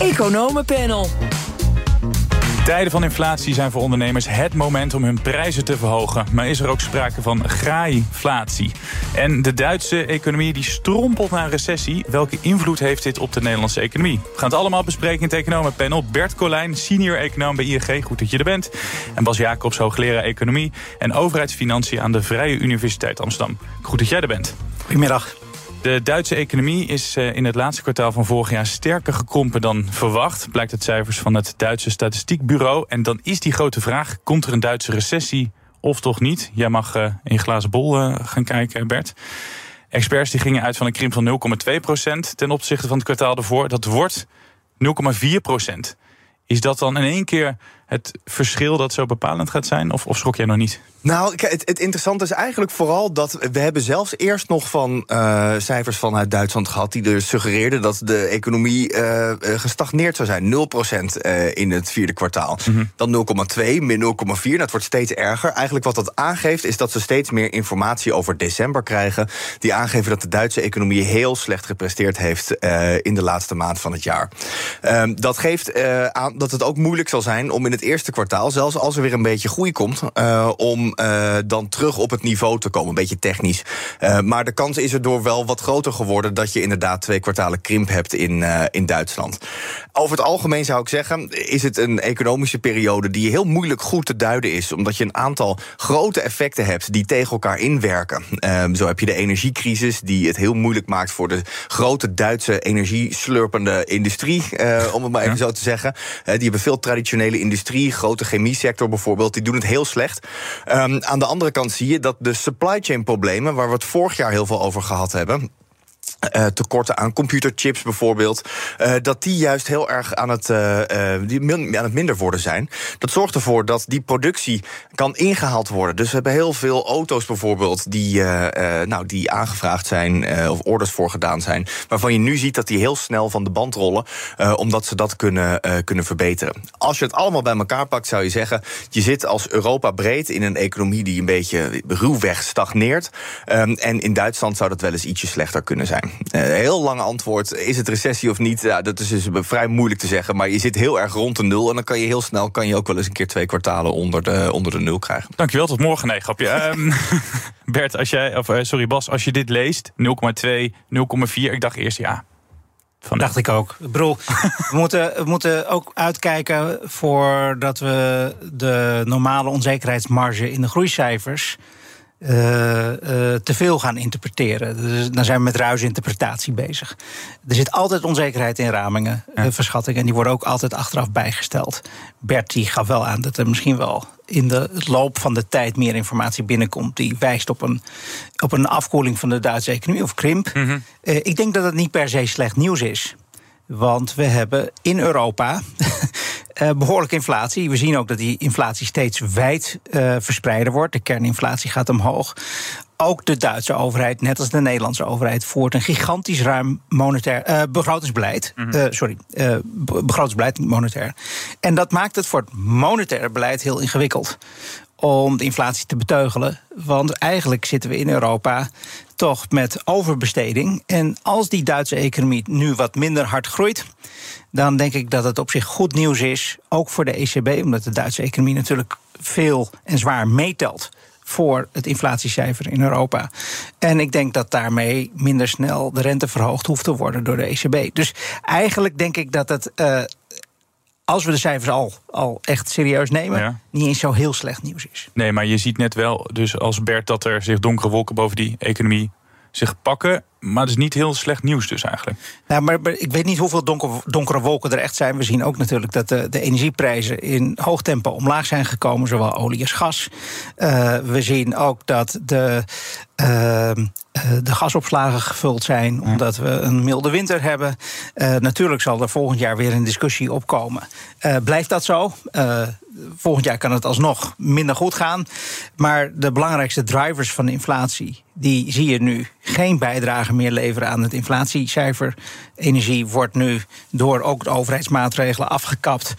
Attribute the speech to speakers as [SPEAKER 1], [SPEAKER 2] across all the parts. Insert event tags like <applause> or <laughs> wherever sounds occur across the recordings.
[SPEAKER 1] Economenpanel.
[SPEAKER 2] Tijden van inflatie zijn voor ondernemers het moment om hun prijzen te verhogen. Maar is er ook sprake van graaiflatie? En de Duitse economie die strompelt naar een recessie. Welke invloed heeft dit op de Nederlandse economie? We gaan het allemaal bespreken in het economenpanel. Bert Colijn, senior econoom bij ING, goed dat je er bent. En Bas Jacobs, hoogleraar economie en overheidsfinanciën aan de Vrije Universiteit Amsterdam. Goed dat jij er bent.
[SPEAKER 3] Goedemiddag.
[SPEAKER 2] De Duitse economie is eh, in het laatste kwartaal van vorig jaar sterker gekrompen dan verwacht. Blijkt uit cijfers van het Duitse Statistiekbureau. En dan is die grote vraag: komt er een Duitse recessie of toch niet? Jij mag uh, in glazen bol uh, gaan kijken, Bert. Experts die gingen uit van een krimp van 0,2% ten opzichte van het kwartaal ervoor. Dat wordt 0,4%. Is dat dan in één keer het verschil dat zo bepalend gaat zijn? Of, of schrok jij nog niet?
[SPEAKER 3] Nou, het, het, interessante is eigenlijk vooral dat we hebben zelfs eerst nog van uh, cijfers vanuit Duitsland gehad die er suggereerden dat de economie uh, gestagneerd zou zijn. 0% uh, in het vierde kwartaal. Mm -hmm. Dan 0,2, min 0,4. Dat wordt steeds erger. Eigenlijk wat dat aangeeft is dat ze steeds meer informatie over december krijgen. Die aangeven dat de Duitse economie heel slecht gepresteerd heeft in de laatste maand van het jaar. Ehm, dat geeft aan dat het ook moeilijk zal zijn om in het eerste kwartaal, zelfs als er weer een beetje groei komt, om uh, dan terug op het niveau te komen. Een beetje technisch. Uh, maar de kans is er door wel wat groter geworden dat je inderdaad twee kwartalen krimp hebt in, uh, in Duitsland. Over het algemeen zou ik zeggen, is het een economische periode die heel moeilijk goed te duiden is. Omdat je een aantal grote effecten hebt die tegen elkaar inwerken. zo heb je de energiecrisis, die het heel moeilijk maakt voor de grote Duitse energieslurpende industrie, om het maar even ja. zo te zeggen. die hebben veel traditionele industrie, grote chemiesector bijvoorbeeld, die doen het heel slecht. Um, aan de andere kant zie je dat de supply chain problemen, waar we het vorig jaar heel veel over gehad hebben. Uh, tekorten aan computerchips bijvoorbeeld, uh, dat die juist heel erg aan het, uh, die aan het minder worden zijn. Dat zorgt ervoor dat die productie kan ingehaald worden. Dus we hebben heel veel auto's bijvoorbeeld die, nou, die aangevraagd zijn of orders voor gedaan zijn, waarvan je nu ziet dat die heel snel van de band rollen, omdat ze dat kunnen, kunnen verbeteren. Als je het allemaal bij elkaar pakt, zou je zeggen, je zit als Europa breed in een economie die een beetje ruwweg stagneert. Um, en in Duitsland zou dat wel eens ietsje slechter kunnen zijn. Uh, heel lang antwoord. Is het recessie of niet? Ja, dat is dus vrij moeilijk te zeggen. Maar je zit heel erg rond de nul. En dan kan je heel snel kan je ook wel eens een keer twee kwartalen onder de, onder de nul krijgen.
[SPEAKER 2] Dankjewel, tot morgen. Nee, grapje. um, <laughs> <laughs> Bert, als jij, of uh, sorry Bas, als je dit leest, 0,2, 0,4. Ik dacht eerst ja.
[SPEAKER 4] Van dacht ik ook. Ik bedoel, we, <laughs> moeten, we moeten ook uitkijken voordat we de normale onzekerheidsmarge in de groeicijfers uh, uh, te veel gaan interpreteren. Dus dan zijn we met ruisinterpretatie bezig. Er zit altijd onzekerheid in ramingen, ja. uh, verschattingen, en die worden ook altijd achteraf bijgesteld. Bert die gaf wel aan dat er misschien wel in de loop van de tijd meer informatie binnenkomt die wijst op een, op een afkoeling van de Duitse economie of krimp. Mm -hmm. ik denk dat het niet per se slecht nieuws is. Want we hebben in Europa uh, behoorlijke inflatie. We zien ook dat die inflatie steeds wijd uh, verspreider wordt. De kerninflatie gaat omhoog. Ook de Duitse overheid, net als de Nederlandse overheid, voert een gigantisch ruim monetair uh, begrotingsbeleid. Mm -hmm. sorry, begrotingsbeleid, niet monetair. En dat maakt het voor het monetaire beleid heel ingewikkeld om de inflatie te beteugelen. Want eigenlijk zitten we in Europa toch met overbesteding. En als die Duitse economie nu wat minder hard groeit, dan denk ik dat het op zich goed nieuws is, ook voor de ECB, omdat de Duitse economie natuurlijk veel en zwaar meetelt voor het inflatiecijfer in Europa. En ik denk dat daarmee minder snel de rente verhoogd hoeft te worden door de ECB. Dus eigenlijk denk ik dat het. Uh, als we de cijfers al, al echt serieus nemen, ja. niet eens zo heel slecht nieuws is.
[SPEAKER 2] Nee, maar je ziet net wel, dus als Bert, dat er zich donkere wolken boven die economie zich pakken. Maar het is niet heel slecht nieuws dus eigenlijk.
[SPEAKER 4] Nou, maar, maar ik weet niet hoeveel donker, donkere wolken er echt zijn. We zien ook natuurlijk dat de, de energieprijzen in hoog tempo omlaag zijn gekomen. Zowel olie als gas. Uh, we zien ook dat de... Uh, de gasopslagen gevuld zijn omdat we een milde winter hebben. Uh, natuurlijk zal er volgend jaar weer een discussie opkomen. Uh, blijft dat zo? Uh, volgend jaar kan het alsnog minder goed gaan. Maar de belangrijkste drivers van de inflatie, die zie je nu geen bijdrage meer leveren aan het inflatiecijfer. Energie wordt nu door ook de overheidsmaatregelen afgekapt.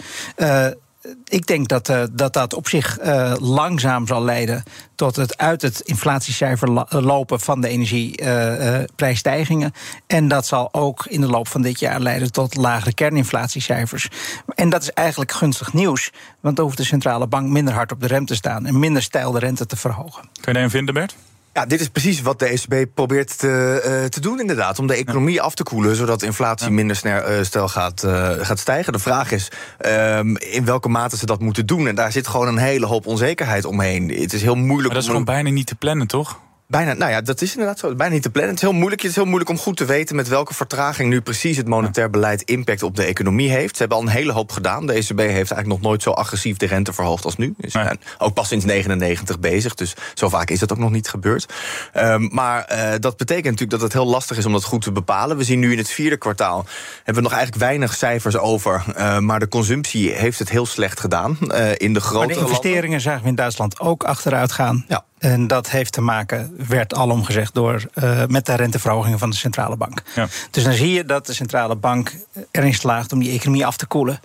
[SPEAKER 4] Ik denk dat, uh, dat dat op zich uh, langzaam zal leiden tot het uit het inflatiecijfer lopen van de energieprijsstijgingen. en dat zal ook in de loop van dit jaar leiden tot lagere kerninflatiecijfers. En dat is eigenlijk gunstig nieuws, want dan hoeft de centrale bank minder hard op de rem te staan en minder stijl de rente te verhogen.
[SPEAKER 2] Kun je een vinden, Bert?
[SPEAKER 3] Ja, dit is precies wat de ECB probeert te, uh, te doen, inderdaad. Om de economie af te koelen, zodat inflatie minder snel, uh, snel gaat, uh, gaat stijgen. De vraag is um, in welke mate ze dat moeten doen. En daar zit gewoon een hele hoop onzekerheid omheen. Het is heel moeilijk. Maar
[SPEAKER 2] dat is gewoon bijna niet te plannen, toch?
[SPEAKER 3] Bijna, nou ja, dat is inderdaad zo. Bijna niet te plannen. Het is heel moeilijk. Het is heel moeilijk om goed te weten met welke vertraging nu precies het monetair beleid impact op de economie heeft. Ze hebben al een hele hoop gedaan. De ECB heeft eigenlijk nog nooit zo agressief de rente verhoogd als nu. Ze zijn ook pas sinds 99 bezig. Dus zo vaak is dat ook nog niet gebeurd. Um, maar uh, dat betekent natuurlijk dat het heel lastig is om dat goed te bepalen. We zien nu in het vierde kwartaal hebben we nog eigenlijk weinig cijfers over. Uh, maar de consumptie heeft het heel slecht gedaan. Uh, in de grote
[SPEAKER 4] maar de investeringen
[SPEAKER 3] landen.
[SPEAKER 4] zagen we in Duitsland ook achteruit gaan.
[SPEAKER 3] Ja.
[SPEAKER 4] En dat heeft te maken, werd alom gezegd, door, uh, met de renteverhogingen van de centrale bank.
[SPEAKER 2] Ja.
[SPEAKER 4] Dus dan zie je dat de centrale bank erin slaagt om die economie af te koelen.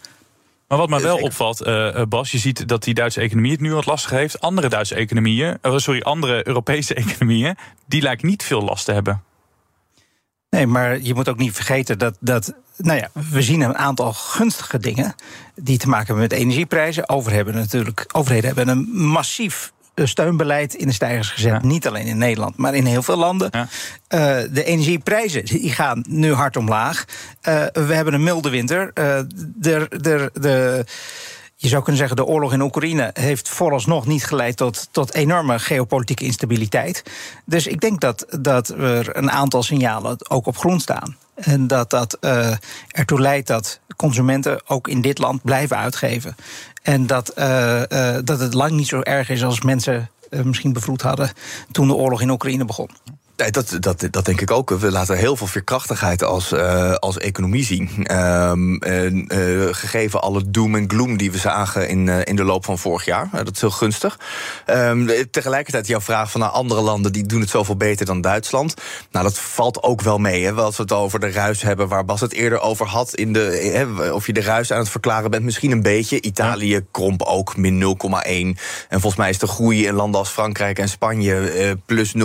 [SPEAKER 2] Maar wat mij wel opvalt, uh, Bas, je ziet dat die Duitse economie het nu wat lastig heeft. Andere Duitse economieën, uh, sorry, andere Europese <laughs> economieën, die lijken niet veel last te hebben.
[SPEAKER 4] Nee, maar je moet ook niet vergeten dat, dat nou ja, we zien een aantal gunstige dingen die te maken hebben met energieprijzen. Over hebben natuurlijk, overheden hebben een massief steunbeleid in de stijgers gezet. Ja. Niet alleen in Nederland, maar in heel veel landen.
[SPEAKER 2] Ja.
[SPEAKER 4] Uh, de energieprijzen die gaan nu hard omlaag. Uh, we hebben een milde winter. Uh, de, de, de, je zou kunnen zeggen, de oorlog in Oekraïne heeft vooralsnog niet geleid tot, tot enorme geopolitieke instabiliteit. Dus ik denk dat, dat er een aantal signalen ook op grond staan. En dat dat uh, ertoe leidt dat consumenten ook in dit land blijven uitgeven. En dat, uh, uh, dat het lang niet zo erg is als mensen misschien bevroed hadden toen de oorlog in Oekraïne begon.
[SPEAKER 3] Nee, dat, dat, dat denk ik ook. We laten heel veel veerkrachtigheid als, uh, als economie zien. Um, uh, gegeven alle doom en gloom die we zagen in, uh, in de loop van vorig jaar. dat is heel gunstig. Um, tegelijkertijd jouw vraag van nou, andere landen die doen het zoveel beter dan Duitsland. Nou, dat valt ook wel mee. Hè, als we het over de ruis hebben, waar Bas het eerder over had. In de, hè, of je de ruis aan het verklaren bent, misschien een beetje. Italië kromp ook min 0,1. En volgens mij is de groei in landen als Frankrijk en Spanje plus 0,1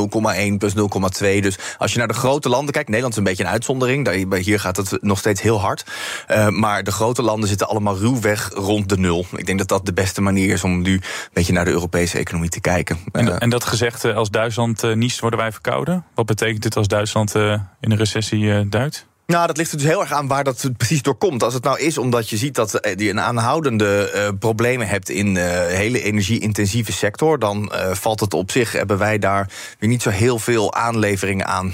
[SPEAKER 3] plus 0,2. Dus als je naar de grote landen kijkt, Nederland is een beetje een uitzondering. Hier gaat het nog steeds heel hard. Uh, maar de grote landen zitten allemaal ruwweg rond de nul. Ik denk dat dat de beste manier is om nu een beetje naar de Europese economie te kijken.
[SPEAKER 2] En, uh, en dat gezegd, als Duitsland uh, niest, worden wij verkouden. Wat betekent dit als Duitsland in een recessie duikt?
[SPEAKER 3] Nou, dat ligt er dus heel erg aan waar dat precies door komt. Als het nou is omdat je ziet dat je een aanhoudende uh, problemen hebt in de uh, hele energie-intensieve sector, dan valt het op zich, hebben wij daar weer niet zo heel veel aanleveringen aan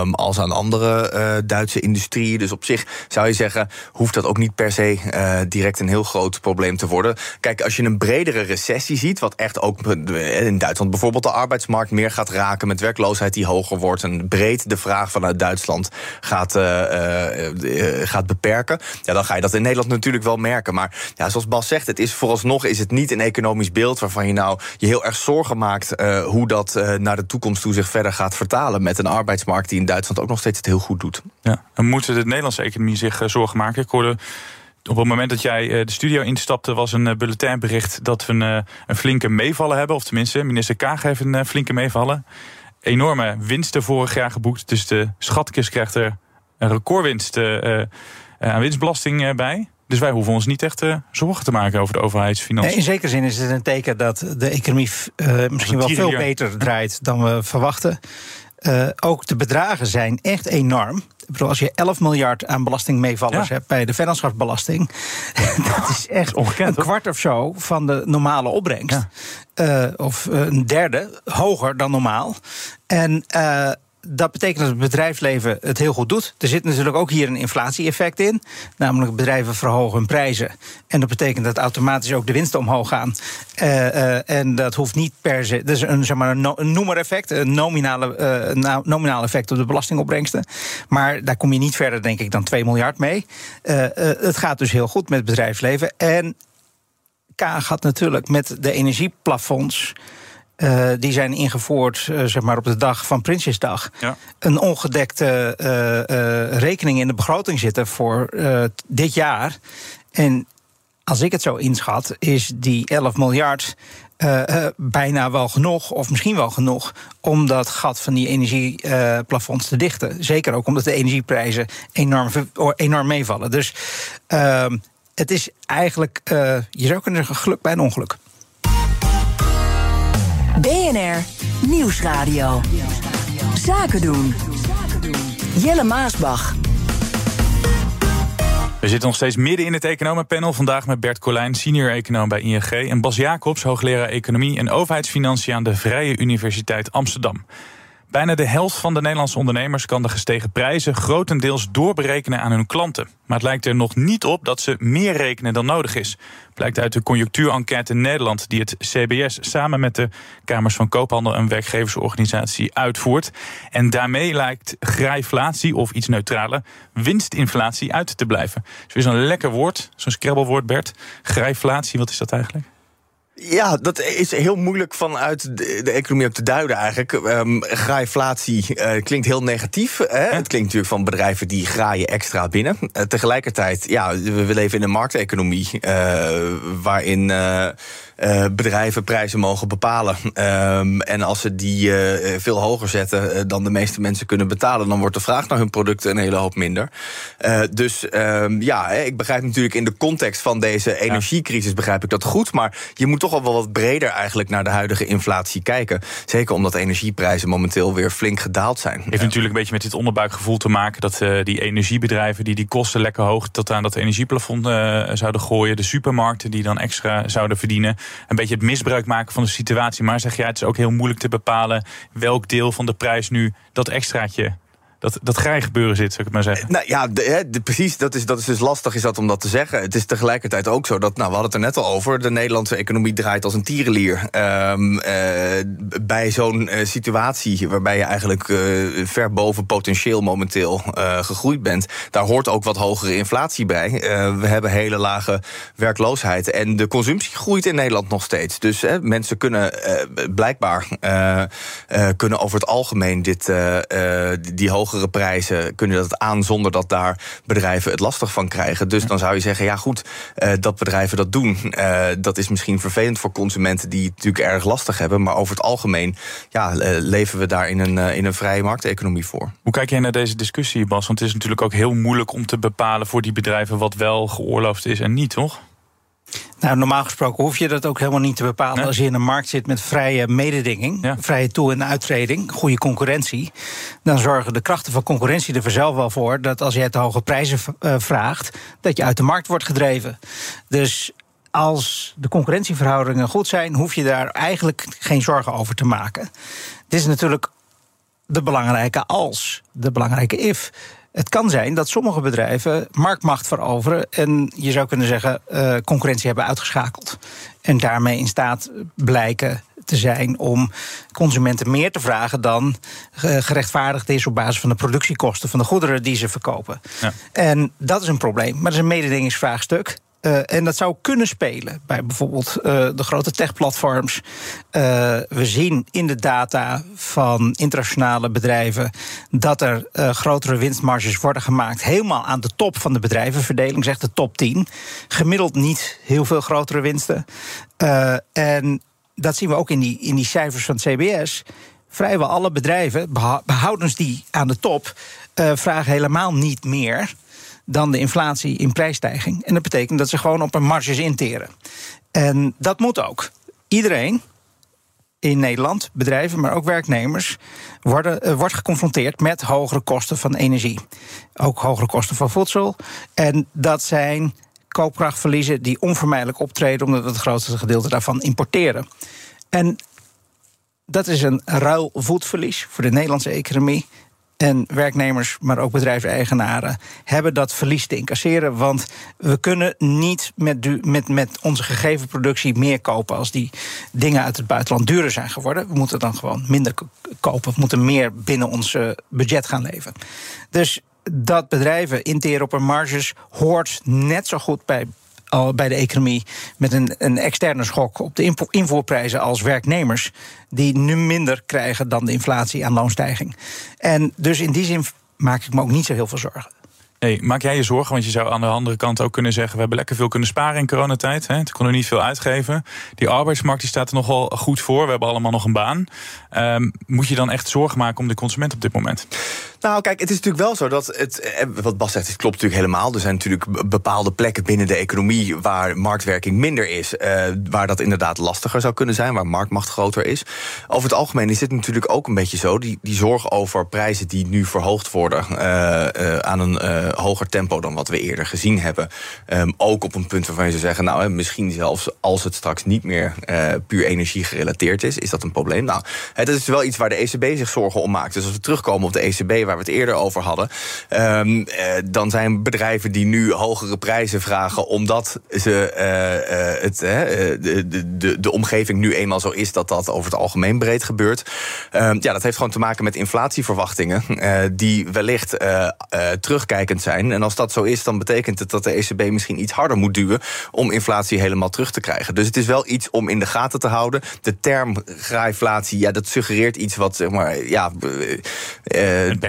[SPEAKER 3] um, als aan andere Duitse industrieën. Dus op zich zou je zeggen, hoeft dat ook niet per se direct een heel groot probleem te worden. Kijk, als je een bredere recessie ziet, wat echt ook in Duitsland bijvoorbeeld de arbeidsmarkt meer gaat raken met werkloosheid die hoger wordt en breed de vraag vanuit Duitsland gaat gaat beperken. Ja, dan ga je dat in Nederland natuurlijk wel merken. Maar ja, zoals Bas zegt, het is vooralsnog is het niet een economisch beeld waarvan je nou je heel erg zorgen maakt uh, hoe dat naar de toekomst toe zich verder gaat vertalen. Met een arbeidsmarkt die in Duitsland ook nog steeds het heel goed doet.
[SPEAKER 2] Ja, en moet de Nederlandse economie zich zorgen maken? Ik hoorde op het moment dat jij de studio instapte, was een bulletinbericht dat we een, een flinke meevallen hebben. Of tenminste, minister Kaag heeft een flinke meevallen. Enorme winsten vorig jaar geboekt. Dus de schatkist krijgt er een recordwinst aan winstbelasting uh, bij. Dus wij hoeven ons niet echt uh, zorgen te maken over de overheidsfinanciën.
[SPEAKER 4] Nee, in zekere zin is het een teken dat de economie uh, misschien wel veel beter draait dan we verwachten. Uh, ook de bedragen zijn echt enorm. Ik bedoel, als je 11 miljard aan belastingmeevallers ja. hebt bij de vennootschapsbelasting, <laughs> dat is echt
[SPEAKER 2] Ongekend,
[SPEAKER 4] een kwart of zo van de normale opbrengst. Ja. of een derde, hoger dan normaal. En dat betekent dat het bedrijfsleven het heel goed doet. Er zit natuurlijk ook hier een inflatie-effect in. Namelijk bedrijven verhogen hun prijzen. En dat betekent dat automatisch ook de winsten omhoog gaan. Uh, uh, en dat hoeft niet per se. Dat is een, zeg maar, een, no, een noemereffect, een nominale, uh, nominaal effect op de belastingopbrengsten. Maar daar kom je niet verder, denk ik, dan 2 miljard mee. het gaat dus heel goed met het bedrijfsleven. En Kaag had natuurlijk met de energieplafonds. Uh, die zijn ingevoerd uh, zeg maar op de dag van Prinsjesdag.
[SPEAKER 2] Ja.
[SPEAKER 4] Een ongedekte uh, rekening in de begroting zitten voor dit jaar. En als ik het zo inschat, is die 11 miljard uh, bijna wel genoeg, of misschien wel genoeg, om dat gat van die energieplafonds te dichten. Zeker ook omdat de energieprijzen enorm, enorm meevallen. Dus uh, het is eigenlijk, je zou kunnen zeggen, geluk bij een ongeluk.
[SPEAKER 1] BNR Nieuwsradio. Zaken doen. Jelle Maasbach.
[SPEAKER 2] We zitten nog steeds midden in het economenpanel. Vandaag met Bert Colijn, senior econoom bij ING. En Bas Jacobs, hoogleraar economie en overheidsfinanciën aan de Vrije Universiteit Amsterdam. Bijna de helft van de Nederlandse ondernemers kan de gestegen prijzen grotendeels doorberekenen aan hun klanten. Maar het lijkt er nog niet op dat ze meer rekenen dan nodig is. Blijkt uit de conjunctuurenquête Nederland, die het CBS samen met de Kamers van Koophandel en Werkgeversorganisatie uitvoert. En daarmee lijkt grijflatie, of iets neutraler, winstinflatie uit te blijven. Dus weer zo'n lekker woord, zo'n scrabblewoord, Bert. Grijflatie, wat is dat eigenlijk?
[SPEAKER 3] Ja, dat is heel moeilijk vanuit de, de economie ook te duiden eigenlijk. Um, graaiflatie uh, klinkt heel negatief. Hè? Het klinkt natuurlijk van bedrijven die graaien extra binnen. Uh, tegelijkertijd, ja, we leven in een markteconomie... Uh, waarin uh, bedrijven prijzen mogen bepalen. Um, en als ze die uh, veel hoger zetten uh, dan de meeste mensen kunnen betalen, dan wordt de vraag naar hun producten een hele hoop minder. dus um, ja, ik begrijp natuurlijk in de context van deze energiecrisis begrijp ik dat goed. Maar je moet toch al wel wat breder eigenlijk naar de huidige inflatie kijken. Zeker omdat energieprijzen momenteel weer flink gedaald zijn.
[SPEAKER 2] Heeft natuurlijk een beetje met dit onderbuikgevoel te maken dat die energiebedrijven die die kosten lekker hoog tot aan dat energieplafond zouden gooien. De supermarkten die dan extra zouden verdienen een beetje het misbruik maken van de situatie. Maar zeg jij, het is ook heel moeilijk te bepalen welk deel van de prijs nu dat extraatje dat, dat gebeuren zit, zou ik het maar zeggen.
[SPEAKER 3] Nou ja, de, precies. Dat is, dat is dus lastig is dat om dat te zeggen. Het is tegelijkertijd ook zo dat, nou, we hadden het er net al over. De Nederlandse economie draait als een tierenlier. Um, bij zo'n uh, situatie waarbij je eigenlijk uh, ver boven potentieel momenteel gegroeid bent, daar hoort ook wat hogere inflatie bij. we hebben hele lage werkloosheid. En de consumptie groeit in Nederland nog steeds. Dus mensen kunnen blijkbaar kunnen over het algemeen dit, die hoge hogere prijzen kunnen dat aan zonder dat daar bedrijven het lastig van krijgen. Dus dan zou je zeggen, ja goed, uh, dat bedrijven dat doen, uh, dat is misschien vervelend voor consumenten die het natuurlijk erg lastig hebben. Maar over het algemeen ja, uh, leven we daar in een, in een vrije markteconomie voor.
[SPEAKER 2] Hoe kijk jij naar deze discussie, Bas? Want het is natuurlijk ook heel moeilijk om te bepalen voor die bedrijven wat wel geoorloofd is en niet, toch?
[SPEAKER 4] Nou, normaal gesproken hoef je dat ook helemaal niet te bepalen. Als je in een markt zit met vrije mededinging, vrije toe- en uittreding, goede concurrentie, dan zorgen de krachten van concurrentie er vanzelf wel voor dat als je te hoge prijzen uh, vraagt, dat je uit de markt wordt gedreven. Dus als de concurrentieverhoudingen goed zijn, hoef je daar eigenlijk geen zorgen over te maken. Dit is natuurlijk de belangrijke als, de belangrijke if. Het kan zijn dat sommige bedrijven marktmacht veroveren en je zou kunnen zeggen uh, concurrentie hebben uitgeschakeld. En daarmee in staat blijken te zijn om consumenten meer te vragen dan gerechtvaardigd is op basis van de productiekosten van de goederen die ze verkopen. Ja. En dat is een probleem. Maar dat is een mededingingsvraagstuk. Uh, en dat zou kunnen spelen bij bijvoorbeeld uh, de grote techplatforms. Uh, we zien in de data van internationale bedrijven dat er grotere winstmarges worden gemaakt. Helemaal aan de top van de bedrijvenverdeling, zegt de top 10. Gemiddeld niet heel veel grotere winsten. en dat zien we ook in die, in die cijfers van het CBS. Vrijwel alle bedrijven, behoudens die aan de top, vragen helemaal niet meer dan de inflatie in prijsstijging. En dat betekent dat ze gewoon op hun marges interen. En dat moet ook. Iedereen in Nederland, bedrijven, maar ook werknemers, worden, uh, wordt geconfronteerd met hogere kosten van energie. Ook hogere kosten van voedsel. En dat zijn koopkrachtverliezen die onvermijdelijk optreden, omdat we het grootste gedeelte daarvan importeren. En dat is een ruil voetverlies voor de Nederlandse economie en werknemers, maar ook bedrijfseigenaren, hebben dat verlies te incasseren. Want we kunnen niet met, met, met onze gegeven productie meer kopen als die dingen uit het buitenland duurder zijn geworden. We moeten dan gewoon minder kopen. We moeten meer binnen ons eh, budget gaan leven. Dus dat bedrijven interen op hun marges hoort net zo goed bij bij de economie met een, een externe schok op de invoerprijzen als werknemers, die nu minder krijgen dan de inflatie aan loonstijging. En dus in die zin maak ik me ook niet zo heel veel zorgen.
[SPEAKER 2] Nee, maak jij je zorgen? Want je zou aan de andere kant ook kunnen zeggen... we hebben lekker veel kunnen sparen in coronatijd. Hè? Toen konden niet veel uitgeven. Die arbeidsmarkt die staat er nogal goed voor. We hebben allemaal nog een baan. Um, moet je dan echt zorgen maken om de consument op dit moment?
[SPEAKER 3] Nou, kijk, het is natuurlijk wel zo dat het. Eh, wat Bas zegt, het klopt natuurlijk helemaal. Er zijn natuurlijk bepaalde plekken binnen de economie waar marktwerking minder is. Uh, waar dat inderdaad lastiger zou kunnen zijn, waar marktmacht groter is. Over het algemeen is dit natuurlijk ook een beetje zo. Die, die zorg over prijzen die nu verhoogd worden aan een hoger tempo dan wat we eerder gezien hebben. Um, ook op een punt waarvan je zou zeggen, nou, misschien zelfs als het straks niet meer puur energie gerelateerd is, is dat een probleem. Nou, het is wel iets waar de ECB zich zorgen om maakt. Dus als we terugkomen op de ECB, waar we het eerder over hadden, um, uh, dan zijn bedrijven die nu hogere prijzen vragen omdat ze uh, het, de, de, de omgeving nu eenmaal zo is dat dat over het algemeen breed gebeurt. Um, ja, dat heeft gewoon te maken met inflatieverwachtingen die wellicht terugkijkend zijn. En als dat zo is, dan betekent het dat de ECB misschien iets harder moet duwen om inflatie helemaal terug te krijgen. Dus het is wel iets om in de gaten te houden. De term graaflatie, ja, dat suggereert iets wat zeg maar, ja.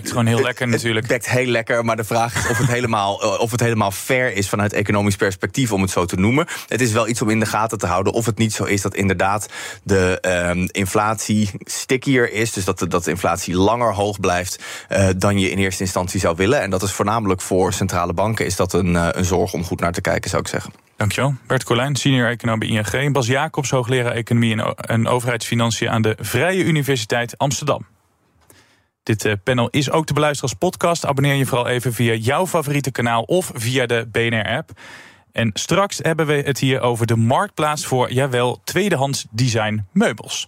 [SPEAKER 2] Bekt gewoon heel lekker natuurlijk.
[SPEAKER 3] Het bekt heel lekker, maar de vraag is of het helemaal, <laughs> eh, of het helemaal fair is vanuit economisch perspectief, om het zo te noemen. Het is wel iets om in de gaten te houden of het niet zo is dat inderdaad de um, inflatie stickier is. Dus dat de, dat de inflatie langer hoog blijft uh, dan je in eerste instantie zou willen. En dat is voornamelijk voor centrale banken is dat een, uh, een zorg om goed naar te kijken, zou ik zeggen.
[SPEAKER 2] Dankjewel. Bert Colijn, senior econoom bij ING. Bas Jacobs, hoogleraar economie en overheidsfinanciën aan de Vrije Universiteit Amsterdam. Dit eh, panel is ook te beluisteren als podcast. Abonneer je vooral even via jouw favoriete kanaal of via de BNR-app. En straks hebben we het hier over de marktplaats voor, jawel, tweedehands design meubels.